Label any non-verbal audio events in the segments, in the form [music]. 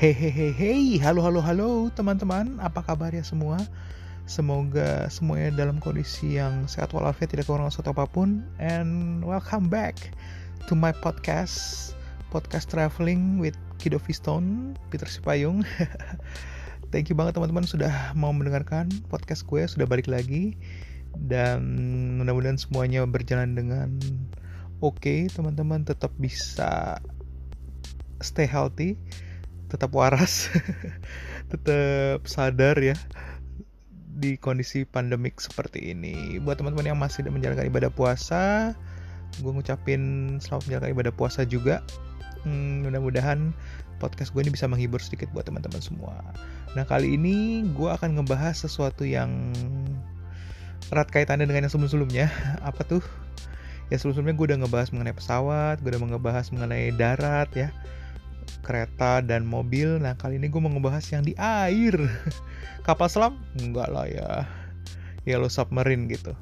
Hey hey hey hey, halo halo halo teman-teman, apa kabar ya semua? Semoga semuanya dalam kondisi yang sehat walafiat, tidak kekurangan sesuatu apa pun. And welcome back to my podcast, podcast traveling with Kido Stone, Peter Sipayung. [laughs] Thank you banget teman-teman sudah mau mendengarkan podcast gue, sudah balik lagi. Dan mudah-mudahan semuanya berjalan dengan oke, okay, teman-teman tetap bisa stay healthy tetap waras [laughs] tetap sadar ya di kondisi pandemik seperti ini. Buat teman-teman yang masih menjalankan ibadah puasa gue ngucapin selamat menjalankan ibadah puasa juga. Hmm, mudah-mudahan podcast gue ini bisa menghibur sedikit buat teman-teman semua. Nah kali ini gue akan ngebahas sesuatu yang erat kaitannya dengan yang sebelum-sebelumnya. [laughs] Apa tuh? Ya sebelum-sebelumnya gue udah ngebahas mengenai pesawat gue udah ngebahas mengenai darat ya kereta dan mobil. Nah, kali ini gue mau ngebahas yang di air. [laughs] Kapal selam? Enggak lah ya. Yellow submarine gitu.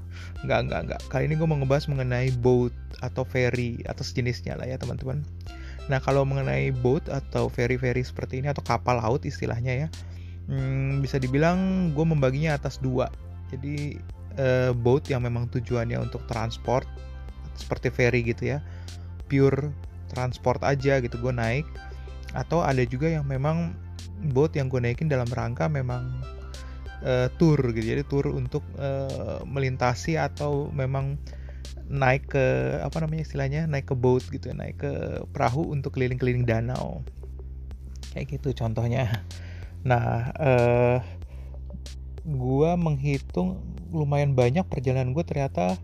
Enggak, enggak, enggak. Kali ini gue mau ngebahas mengenai boat atau ferry atau sejenisnya lah ya teman-teman. Nah, kalau mengenai boat atau ferry-ferry seperti ini atau kapal laut istilahnya ya, hmm, bisa dibilang gue membaginya atas dua. Jadi uh, boat yang memang tujuannya untuk transport seperti ferry gitu ya, pure transport aja gitu gue naik atau ada juga yang memang boat yang gue naikin dalam rangka memang uh, tour gitu. Jadi tour untuk uh, melintasi atau memang naik ke apa namanya istilahnya naik ke boat gitu ya naik ke perahu untuk keliling-keliling danau. Kayak gitu contohnya. Nah uh, gue menghitung lumayan banyak perjalanan gue ternyata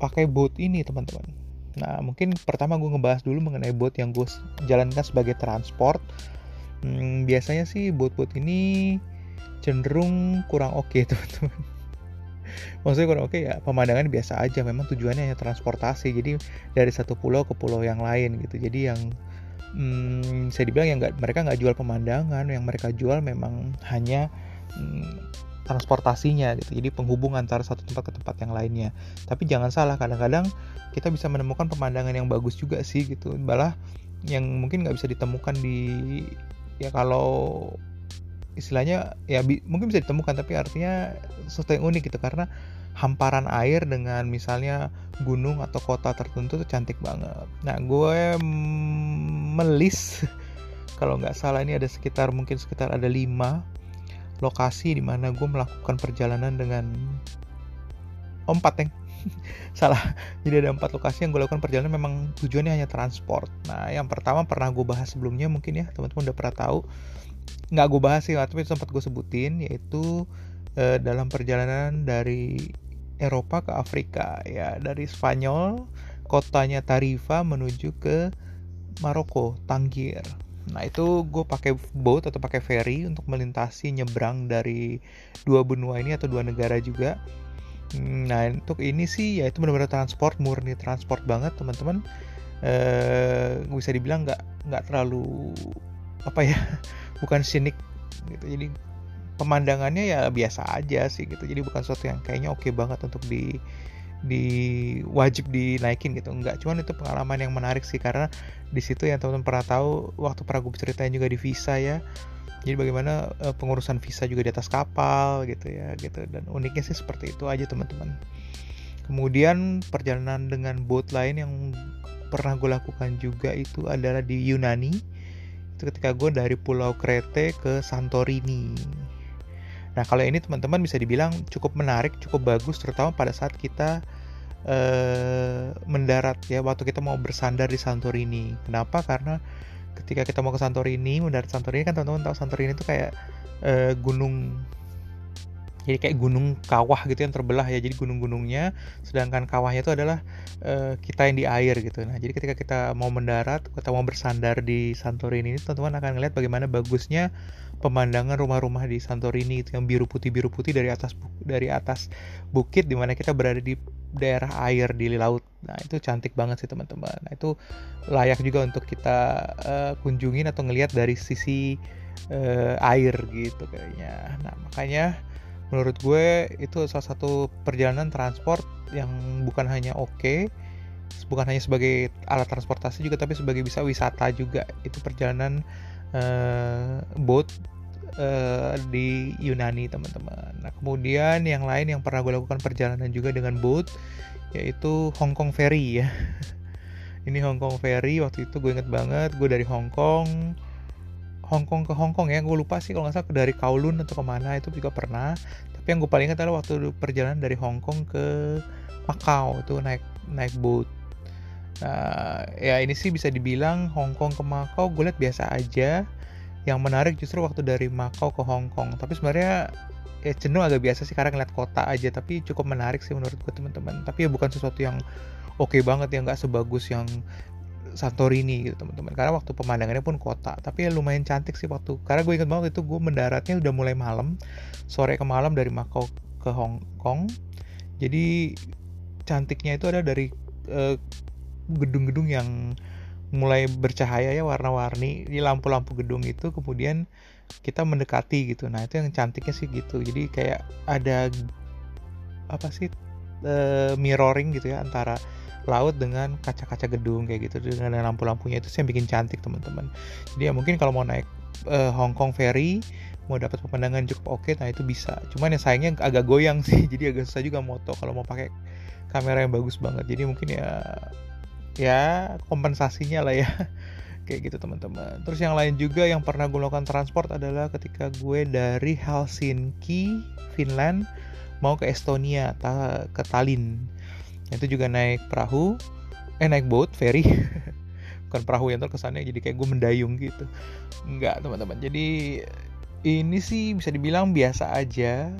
pakai boat ini teman-teman Nah, mungkin pertama gue ngebahas dulu mengenai boat yang gue jalankan sebagai transport. Hmm, biasanya sih boat-boat ini cenderung kurang oke okay, [laughs] teman-teman. Maksudnya kurang oke okay, ya pemandangan biasa aja. Memang tujuannya hanya transportasi. Jadi dari satu pulau ke pulau yang lain gitu. Jadi yang hmm, saya dibilang yang nggak mereka nggak jual pemandangan. Yang mereka jual memang hanya hmm, transportasinya gitu. Jadi penghubung antara satu tempat ke tempat yang lainnya. Tapi jangan salah, kadang-kadang kita bisa menemukan pemandangan yang bagus juga sih gitu. Malah yang mungkin nggak bisa ditemukan di ya kalau istilahnya ya bi, mungkin bisa ditemukan tapi artinya sesuatu yang unik gitu karena hamparan air dengan misalnya gunung atau kota tertentu tuh cantik banget. Nah gue melis [laughs] kalau nggak salah ini ada sekitar mungkin sekitar ada lima lokasi di mana gue melakukan perjalanan dengan oh, empat yang [laughs] salah. Jadi ada empat lokasi yang gue lakukan perjalanan memang tujuannya hanya transport. Nah yang pertama pernah gue bahas sebelumnya mungkin ya teman-teman udah pernah tahu. Nggak gue bahas sih tapi sempat gue sebutin yaitu eh, dalam perjalanan dari Eropa ke Afrika. Ya dari Spanyol kotanya Tarifa menuju ke Maroko Tangier Nah itu gue pakai boat atau pakai ferry untuk melintasi nyebrang dari dua benua ini atau dua negara juga. Nah untuk ini sih ya itu benar-benar transport murni transport banget teman-teman. Eh, bisa dibilang nggak nggak terlalu apa ya [laughs] bukan sinik gitu. Jadi pemandangannya ya biasa aja sih gitu. Jadi bukan sesuatu yang kayaknya oke okay banget untuk di di wajib dinaikin gitu. Enggak cuman itu pengalaman yang menarik sih karena di situ yang teman-teman pernah tahu waktu pernah gue ceritain juga di visa ya. Jadi bagaimana uh, pengurusan visa juga di atas kapal gitu ya gitu. Dan uniknya sih seperti itu aja teman-teman. Kemudian perjalanan dengan boat lain yang pernah gue lakukan juga itu adalah di Yunani. Itu ketika gue dari Pulau Krete ke Santorini Nah, kalau ini teman-teman bisa dibilang cukup menarik, cukup bagus, terutama pada saat kita uh, mendarat ya, waktu kita mau bersandar di Santorini. Kenapa? Karena ketika kita mau ke Santorini, mendarat Santorini kan teman-teman tahu Santorini itu kayak uh, gunung jadi kayak gunung kawah gitu yang terbelah ya jadi gunung-gunungnya sedangkan kawahnya itu adalah uh, kita yang di air gitu nah jadi ketika kita mau mendarat kita mau bersandar di Santorini ini teman-teman akan ngeliat bagaimana bagusnya pemandangan rumah-rumah di Santorini itu yang biru putih biru putih dari atas dari atas bukit di mana kita berada di daerah air di laut. Nah itu cantik banget sih teman-teman. Nah itu layak juga untuk kita uh, kunjungin atau ngelihat dari sisi uh, air gitu kayaknya. Nah makanya menurut gue itu salah satu perjalanan transport yang bukan hanya oke okay, bukan hanya sebagai alat transportasi juga tapi sebagai bisa wisata juga. Itu perjalanan uh, boat uh, di Yunani teman-teman. Nah kemudian yang lain yang pernah gue lakukan perjalanan juga dengan boat yaitu Hong Kong Ferry ya. [laughs] Ini Hong Kong Ferry waktu itu gue inget banget gue dari Hong Kong Hong Kong ke Hong Kong ya gue lupa sih kalau nggak salah dari Kowloon atau ke mana itu juga pernah tapi yang gue paling ingat adalah waktu perjalanan dari Hong Kong ke Macau itu naik naik boat nah ya ini sih bisa dibilang Hong Kong ke Macau gue lihat biasa aja yang menarik justru waktu dari Makau ke Hong Kong. Tapi sebenarnya ya jenuh agak biasa sih karena ngeliat kota aja. Tapi cukup menarik sih menurut gue teman-teman. Tapi ya bukan sesuatu yang oke okay banget ya nggak sebagus yang Santorini gitu teman-teman. Karena waktu pemandangannya pun kota. Tapi ya lumayan cantik sih waktu. Karena gue ingat banget itu gue mendaratnya udah mulai malam. Sore ke malam dari Makau ke Hong Kong. Jadi cantiknya itu ada dari gedung gedung-gedung yang mulai bercahaya ya warna-warni di lampu-lampu gedung itu kemudian kita mendekati gitu. Nah itu yang cantiknya sih gitu. Jadi kayak ada apa sih uh, mirroring gitu ya antara laut dengan kaca-kaca gedung kayak gitu dengan lampu-lampunya. Itu sih yang bikin cantik teman-teman. Jadi ya mungkin kalau mau naik uh, Hong Kong ferry mau dapat pemandangan cukup oke nah itu bisa. Cuman ya sayangnya agak goyang sih. [laughs] Jadi agak susah juga moto kalau mau pakai kamera yang bagus banget. Jadi mungkin ya ya kompensasinya lah ya. [laughs] Kayak gitu teman-teman. Terus yang lain juga yang pernah gue lakukan transport adalah ketika gue dari Helsinki Finland mau ke Estonia ke Tallinn. Itu juga naik perahu eh naik boat ferry. [laughs] Bukan perahu yang terkesannya jadi kayak gue mendayung gitu. Enggak teman-teman. Jadi ini sih bisa dibilang biasa aja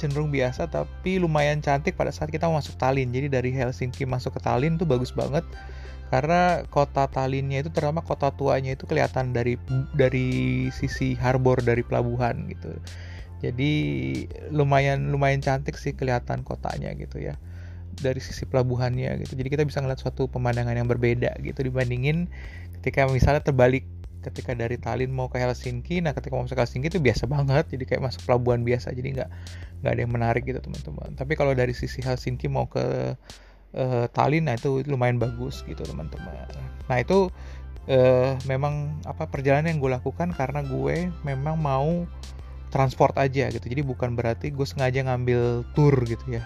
cenderung biasa tapi lumayan cantik pada saat kita masuk Tallinn. Jadi dari Helsinki masuk ke Tallinn tuh bagus banget karena kota Tallinnnya itu terutama kota tuanya itu kelihatan dari dari sisi harbor dari pelabuhan gitu. Jadi lumayan lumayan cantik sih kelihatan kotanya gitu ya dari sisi pelabuhannya gitu. Jadi kita bisa ngeliat suatu pemandangan yang berbeda gitu dibandingin ketika misalnya terbalik ketika dari Tallinn mau ke Helsinki nah ketika mau ke Helsinki itu biasa banget jadi kayak masuk pelabuhan biasa jadi nggak nggak ada yang menarik gitu teman-teman. Tapi kalau dari sisi Helsinki mau ke uh, Tallinn nah itu lumayan bagus gitu teman-teman. Nah itu uh, memang apa perjalanan yang gue lakukan karena gue memang mau transport aja gitu. Jadi bukan berarti gue sengaja ngambil tour gitu ya.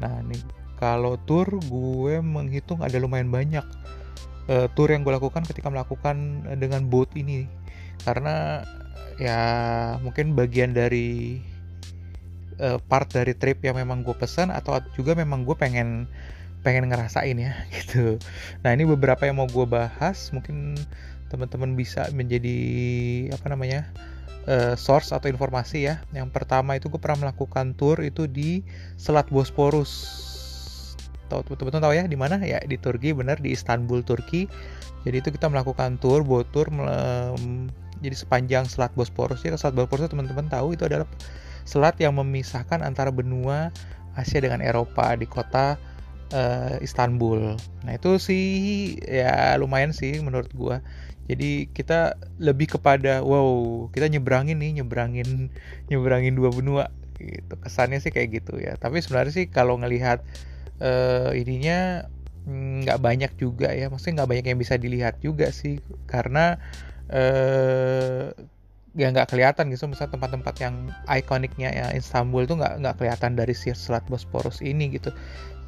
Nah nih kalau tour gue menghitung ada lumayan banyak uh, tour yang gue lakukan ketika melakukan uh, dengan boat ini. Karena ya mungkin bagian dari uh, part dari trip yang memang gue pesan atau juga memang gue pengen pengen ngerasain ya [laughs] gitu. Nah ini beberapa yang mau gue bahas. Mungkin teman-teman bisa menjadi apa namanya uh, source atau informasi ya. Yang pertama itu gue pernah melakukan tour itu di Selat Bosporus tahu betul-betul tahu ya di mana ya di Turki benar di Istanbul Turki jadi itu kita melakukan tour boat tour um, jadi sepanjang Selat Bosporus ya Selat Bosporus teman-teman tahu itu adalah selat yang memisahkan antara benua Asia dengan Eropa di kota uh, Istanbul. Nah itu sih ya lumayan sih menurut gua. Jadi kita lebih kepada wow kita nyebrangin nih nyebrangin nyebrangin dua benua gitu. Kesannya sih kayak gitu ya. Tapi sebenarnya sih kalau ngelihat uh, ininya mm, nggak banyak juga ya. Maksudnya nggak banyak yang bisa dilihat juga sih. Karena uh, ya nggak kelihatan gitu. Misalnya tempat-tempat yang ikoniknya ya Istanbul tuh nggak nggak kelihatan dari selat Bosporus ini gitu.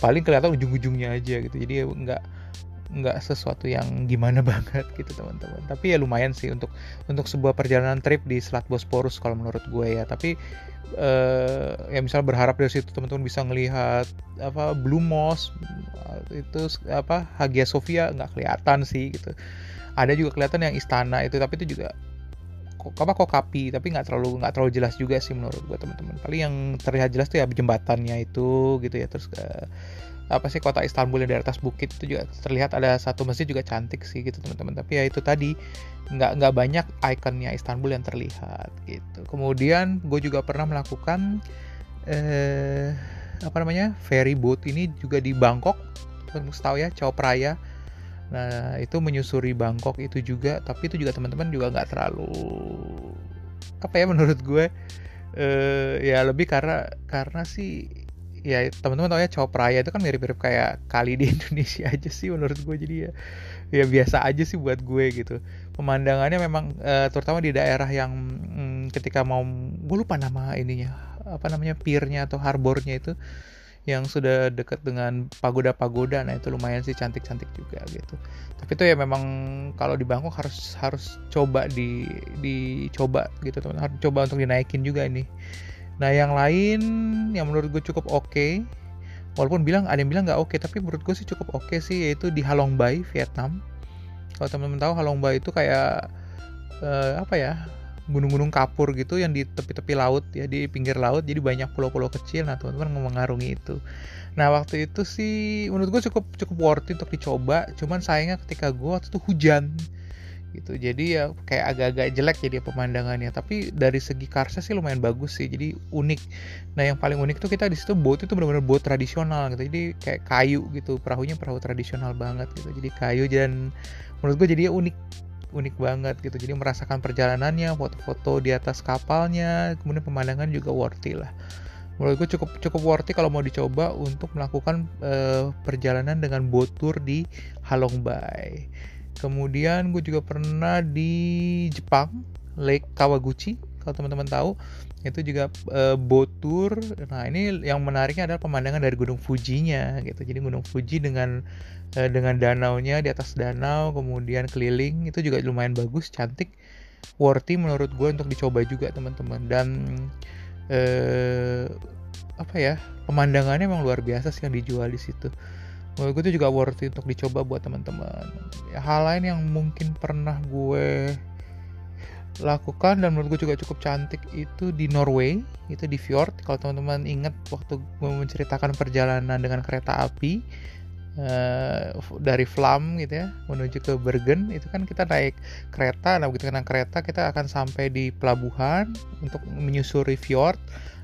Paling kelihatan ujung-ujungnya aja gitu. Jadi ya nggak nggak sesuatu yang gimana [laughs] banget gitu teman-teman. Tapi ya lumayan sih untuk untuk sebuah perjalanan trip di Selat Bosporus kalau menurut gue ya. Tapi uh, ya misal berharap dari situ teman-teman bisa ngelihat apa Blue Moss itu apa Hagia Sophia nggak kelihatan sih gitu. Ada juga kelihatan yang istana itu tapi itu juga apa kok kapi tapi nggak terlalu nggak terlalu jelas juga sih menurut gue teman-teman. Paling yang terlihat jelas tuh ya jembatannya itu gitu ya. Terus uh, apa sih kota Istanbul yang di atas bukit itu juga terlihat ada satu masjid juga cantik sih gitu teman-teman. Tapi ya itu tadi nggak nggak banyak ikonnya Istanbul yang terlihat gitu. Kemudian gue juga pernah melakukan eh, apa namanya ferry boat ini juga di Bangkok. Teman tahu ya Chao Phraya. Nah itu menyusuri Bangkok itu juga tapi itu juga teman-teman juga nggak terlalu apa ya menurut gue eh, ya lebih karena karena sih ya teman-teman tau ya Cowok Raya itu kan mirip-mirip kayak kali di [laughs] Indonesia aja sih menurut gue jadi ya ya biasa aja sih buat gue gitu. Pemandangannya memang uh, terutama di daerah yang hmm, ketika mau gue lupa nama ininya apa namanya piernya atau harbornya itu yang sudah dekat dengan pagoda-pagoda. Nah itu lumayan sih cantik-cantik juga gitu. Tapi itu ya memang kalau di Bangkok harus harus coba di dicoba gitu teman harus coba untuk dinaikin juga ini nah yang lain yang menurut gue cukup oke okay, walaupun bilang ada yang bilang nggak oke okay, tapi menurut gue sih cukup oke okay sih yaitu di Halong Bay Vietnam. Kalau teman-teman tahu Halong Bay itu kayak uh, apa ya gunung-gunung kapur gitu yang di tepi-tepi laut ya di pinggir laut. Jadi banyak pulau-pulau kecil. Nah teman-teman mengarungi itu. Nah waktu itu sih menurut gue cukup cukup worth it untuk dicoba. Cuman sayangnya ketika gue waktu itu hujan gitu. Jadi ya kayak agak-agak jelek jadi pemandangannya. Tapi dari segi karsa sih lumayan bagus sih. Jadi unik. Nah yang paling unik tuh kita di situ boat itu benar-benar boat tradisional gitu. Jadi kayak kayu gitu. Perahunya perahu tradisional banget gitu. Jadi kayu dan menurut gue jadi unik unik banget gitu. Jadi merasakan perjalanannya foto-foto di atas kapalnya kemudian pemandangan juga worthy lah. Menurut gue cukup cukup worthy kalau mau dicoba untuk melakukan uh, perjalanan dengan boat tour di Halong Bay kemudian gue juga pernah di Jepang Lake Kawaguchi kalau teman-teman tahu itu juga uh, boat tour. Nah ini yang menariknya adalah pemandangan dari Gunung Fujinya gitu. Jadi Gunung Fuji dengan uh, dengan danaunya di atas danau, kemudian keliling itu juga lumayan bagus, cantik, worthy menurut gue untuk dicoba juga teman-teman. Dan uh, apa ya pemandangannya emang luar biasa sih yang dijual di situ. Menurut gue itu juga worthy untuk dicoba buat teman-teman. Ya, hal lain yang mungkin pernah gue lakukan dan menurut gue juga cukup cantik itu di Norway itu di fjord. Kalau teman-teman ingat waktu gue menceritakan perjalanan dengan kereta api uh, dari Flam gitu ya menuju ke Bergen itu kan kita naik kereta. Nah begitu naik kereta kita akan sampai di pelabuhan untuk menyusuri fjord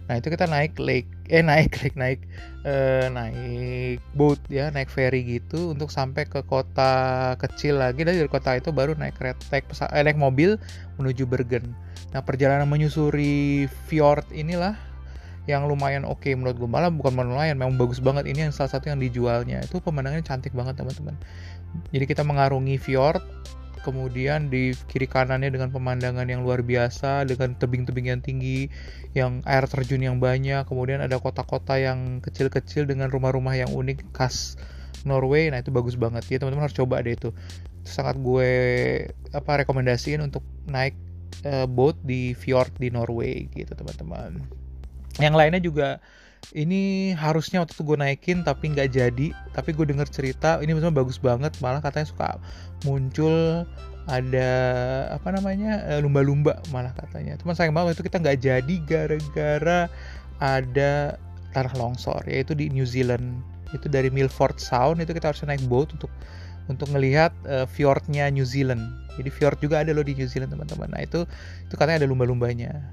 Nah itu kita naik lake, eh naik lake naik eh, naik boat ya, naik ferry gitu untuk sampai ke kota kecil lagi. Dari kota itu baru naik kereta, naik, pesa, eh, naik mobil menuju Bergen. Nah perjalanan menyusuri fjord inilah yang lumayan oke okay menurut gue malah bukan lumayan memang bagus banget ini yang salah satu yang dijualnya itu pemandangannya cantik banget teman-teman jadi kita mengarungi fjord kemudian di kiri kanannya dengan pemandangan yang luar biasa dengan tebing-tebing yang tinggi yang air terjun yang banyak kemudian ada kota-kota yang kecil-kecil dengan rumah-rumah yang unik khas Norway. Nah itu bagus banget. Ya teman-teman harus coba deh itu. Sangat gue apa rekomendasiin untuk naik uh, boat di fjord di Norway gitu teman-teman. Yang lainnya juga ini harusnya waktu itu gue naikin tapi nggak jadi. Tapi gue denger cerita ini maksudnya bagus banget malah katanya suka muncul ada apa namanya eh, lumba-lumba malah katanya. Cuman sayang banget itu kita nggak jadi gara-gara ada tanah longsor yaitu di New Zealand. Itu dari Milford Sound itu kita harus naik boat untuk untuk melihat uh, fjordnya New Zealand. Jadi fjord juga ada loh di New Zealand teman-teman. Nah itu itu katanya ada lumba-lumbanya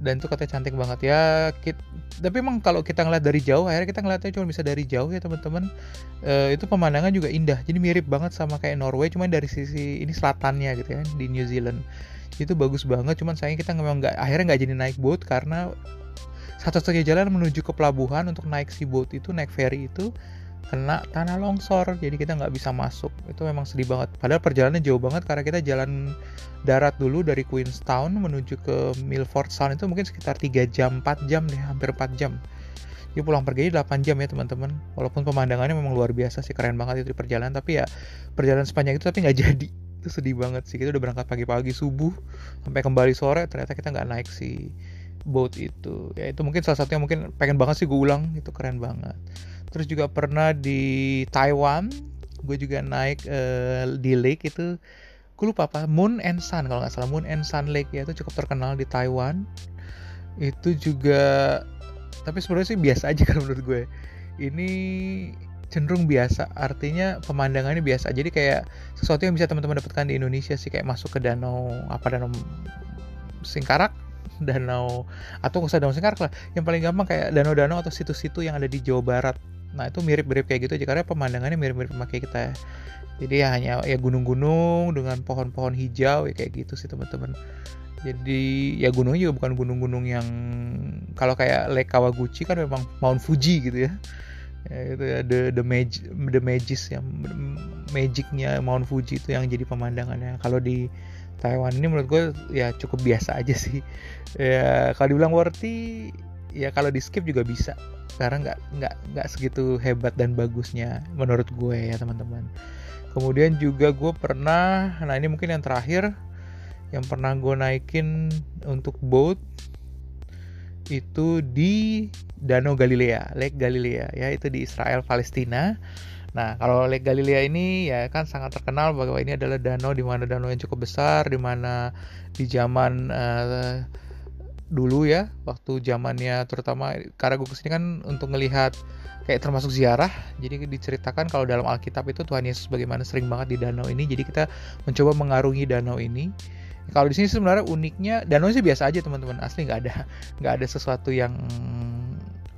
dan itu katanya cantik banget. Ya kita, tapi emang kalau kita ngeliat dari jauh akhirnya kita ngeliatnya cuma bisa dari jauh ya teman-teman. E, itu pemandangan juga indah. Jadi mirip banget sama kayak Norway cuma dari sisi ini selatannya gitu ya di New Zealand. Itu bagus banget cuman sayang kita memang nggak akhirnya nggak jadi naik boat karena satu-satunya jalan menuju ke pelabuhan untuk naik si boat itu naik ferry itu kena tanah longsor jadi kita nggak bisa masuk. Itu memang sedih banget. Padahal perjalanannya jauh banget karena kita jalan darat dulu dari Queenstown menuju ke Milford Sound. Itu mungkin sekitar 3 jam 4 jam deh hampir 4 jam. Jadi pulang pergi 8 jam ya teman-teman. Walaupun pemandangannya memang luar biasa sih keren banget itu di perjalanan. Tapi ya perjalanan sepanjang itu tapi nggak [laughs] jadi. Itu sedih banget sih. Kita udah berangkat pagi-pagi subuh sampai kembali sore. Ternyata kita nggak naik si boat itu. Ya itu mungkin salah satunya mungkin pengen banget sih gue ulang. Itu keren banget terus juga pernah di Taiwan gue juga naik uh, di lake itu gue lupa apa Moon and Sun kalau nggak salah Moon and Sun Lake ya itu cukup terkenal di Taiwan. Itu juga tapi sebenarnya sih biasa aja [laughs] kalau menurut gue. Ini cenderung biasa artinya pemandangannya biasa. Jadi kayak sesuatu yang bisa teman-teman dapatkan di Indonesia sih kayak masuk ke danau apa danau Singkarak? [laughs] Danau atau nggak usah danau Singkarak lah. Yang paling gampang kayak danau-danau atau situ-situ yang ada di Jawa Barat Nah itu mirip-mirip kayak gitu aja karena pemandangannya mirip-mirip sama kayak kita. Jadi ya hanya ya gunung-gunung dengan pohon-pohon hijau ya kayak gitu sih teman-teman. jadi ya gunungnya juga bukan gunung-gunung yang kalau kayak Lake Kawaguchi kan memang Mount Fuji gitu ya ya itu ya the the magic the magis yang magicnya Mount Fuji itu yang jadi pemandangannya kalau di Taiwan ini menurut gue ya cukup biasa aja sih ya kalau dibilang worthy ya kalau di skip juga bisa karena nggak nggak nggak segitu hebat dan bagusnya menurut gue ya teman-teman kemudian juga gue pernah nah ini mungkin yang terakhir yang pernah gue naikin untuk boat itu di Danau Galilea, Lake Galilea ya itu di Israel Palestina. Nah, kalau Lake Galilea ini ya kan sangat terkenal bahwa ini adalah danau di mana danau yang cukup besar di mana di zaman uh, dulu ya, waktu zamannya terutama karena gue ke sini kan untuk melihat kayak termasuk ziarah. Jadi diceritakan kalau dalam Alkitab itu Tuhan Yesus bagaimana sering banget di danau ini. Jadi kita mencoba mengarungi danau ini kalau di sini sebenarnya uniknya danau sih biasa aja teman-teman asli nggak ada nggak ada sesuatu yang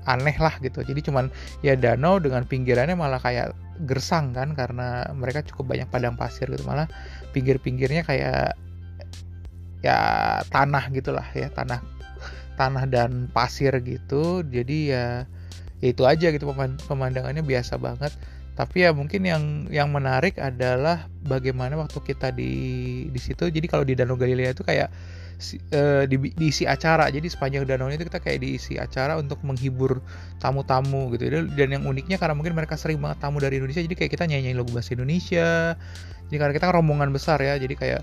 aneh lah gitu jadi cuman ya danau dengan pinggirannya malah kayak gersang kan karena mereka cukup banyak padang pasir gitu malah pinggir-pinggirnya kayak ya tanah gitulah ya tanah tanah dan pasir gitu jadi ya, ya itu aja gitu pemandangannya biasa banget. Tapi ya mungkin yang yang menarik adalah bagaimana waktu kita di di situ jadi kalau di Danau Galilea itu kayak uh, di, diisi acara jadi sepanjang danau itu kita kayak diisi acara untuk menghibur tamu-tamu gitu. Dan yang uniknya karena mungkin mereka sering banget tamu dari Indonesia jadi kayak kita nyanyi lagu bahasa Indonesia jadi karena kita kan rombongan besar ya jadi kayak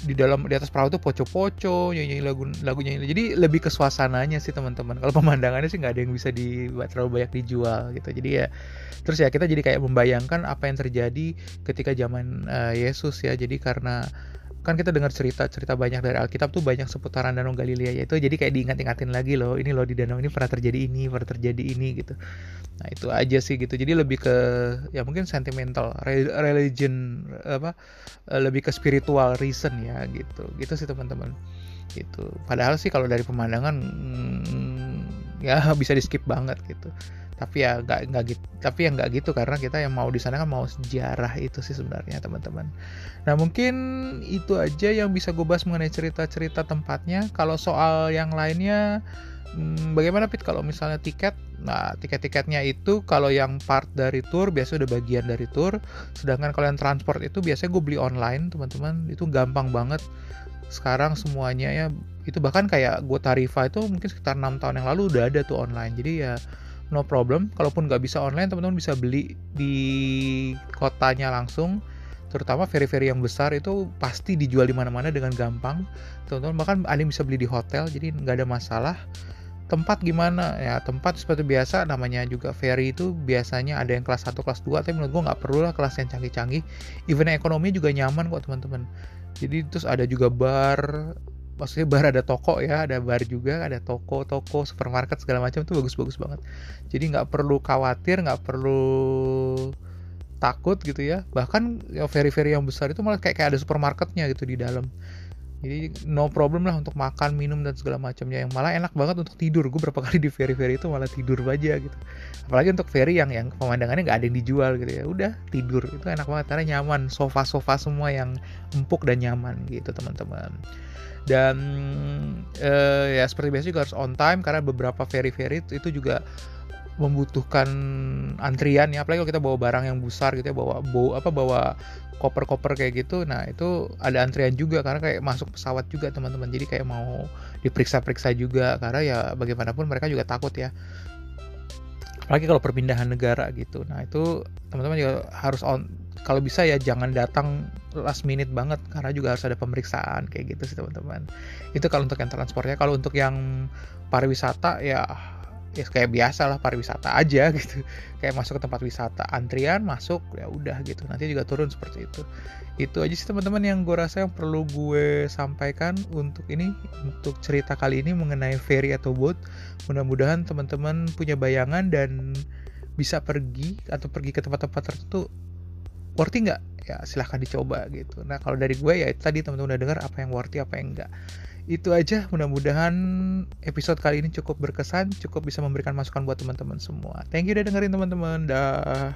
di dalam di atas perahu tuh poco-poco nyanyi lagu lagu nyanyi jadi lebih ke suasananya sih teman-teman. Kalau pemandangannya sih nggak ada yang bisa dibuat terlalu banyak dijual gitu. Jadi ya terus ya kita jadi kayak membayangkan apa yang terjadi ketika zaman uh, Yesus ya. Jadi karena kan kita dengar cerita-cerita banyak dari Alkitab tuh banyak seputaran Danau Galilea ya itu jadi kayak diingat-ingatin lagi loh ini loh di danau ini pernah terjadi ini pernah terjadi ini gitu. Nah itu aja sih gitu. Jadi lebih ke ya mungkin sentimental religion apa eh, lebih ke spiritual reason ya gitu. Gitu sih teman-teman. Gitu. Padahal sih kalau dari pemandangan hmm, ya [laughs] bisa di skip banget gitu tapi ya nggak nggak gitu tapi ya nggak gitu karena kita yang mau di sana kan mau sejarah itu sih sebenarnya teman-teman. Nah mungkin itu aja yang bisa gue bahas mengenai cerita-cerita tempatnya. Kalau soal yang lainnya hmm, bagaimana Pit? Kalau misalnya tiket nah tiket-tiketnya itu kalau yang part dari tour biasanya udah bagian dari tour. Sedangkan kalau yang transport itu biasanya gue beli online teman-teman. Itu gampang banget. Sekarang semuanya ya itu bahkan kayak gue Tarifa itu mungkin sekitar enam tahun yang lalu udah ada tuh online. Jadi ya no problem. Kalaupun nggak bisa online teman-teman bisa beli di kotanya langsung. Terutama feri-feri yang besar itu pasti dijual di mana-mana dengan gampang. Teman-teman bahkan ada yang bisa beli di hotel jadi nggak ada masalah. Tempat gimana? Ya tempat seperti biasa namanya juga ferry itu biasanya ada yang kelas 1 kelas 2 tapi menurut gue nggak perlu lah kelas yang canggih-canggih. Even ekonomi juga nyaman kok teman-teman. Jadi terus ada juga bar maksudnya bar ada toko ya ada bar juga ada toko toko supermarket segala macam itu bagus-bagus banget. Jadi nggak perlu khawatir nggak perlu takut gitu ya. Bahkan ya ferry-ferry yang besar itu malah kayak kayak ada supermarketnya gitu di dalam jadi no problem lah untuk makan minum dan segala macamnya. Yang malah enak banget untuk tidur. Gue berapa [laughs] kali di ferry ferry itu malah tidur aja gitu. Apalagi untuk ferry yang yang pemandangannya nggak ada yang dijual gitu ya. Udah tidur. Itu enak banget karena nyaman. Sofa sofa semua yang empuk dan nyaman gitu teman-teman. Dan uh, ya seperti biasa juga harus on time karena beberapa ferry-ferry itu juga membutuhkan antrian ya apalagi kalau kita bawa barang yang besar gitu ya bawa bawa apa bawa koper-koper kayak gitu nah itu ada antrian juga karena kayak masuk pesawat juga teman-teman jadi kayak mau diperiksa-periksa juga karena ya bagaimanapun mereka juga takut ya. Apalagi kalau perpindahan negara gitu nah itu teman-teman juga harus on kalau bisa ya jangan datang last minute banget karena juga harus ada pemeriksaan kayak gitu sih teman-teman. Itu kalau untuk yang transportnya kalau untuk yang pariwisata ya ya kayak biasa lah pariwisata aja [laughs] gitu. Kayak masuk ke tempat wisata antrian masuk ya udah gitu. Nanti juga turun seperti itu. Itu aja sih teman-teman yang gue rasa yang perlu gue sampaikan untuk ini untuk cerita kali ini mengenai ferry atau boat. Mudah-mudahan teman-teman punya bayangan dan bisa pergi atau pergi ke tempat-tempat tertentu. Worthy nggak? Ya silahkan dicoba gitu. Nah kalau dari gue ya itu tadi teman-teman udah dengar apa yang worthy apa yang enggak itu aja mudah-mudahan episode kali ini cukup berkesan cukup bisa memberikan masukan buat teman-teman semua. Thank you udah dengerin teman-teman. Dah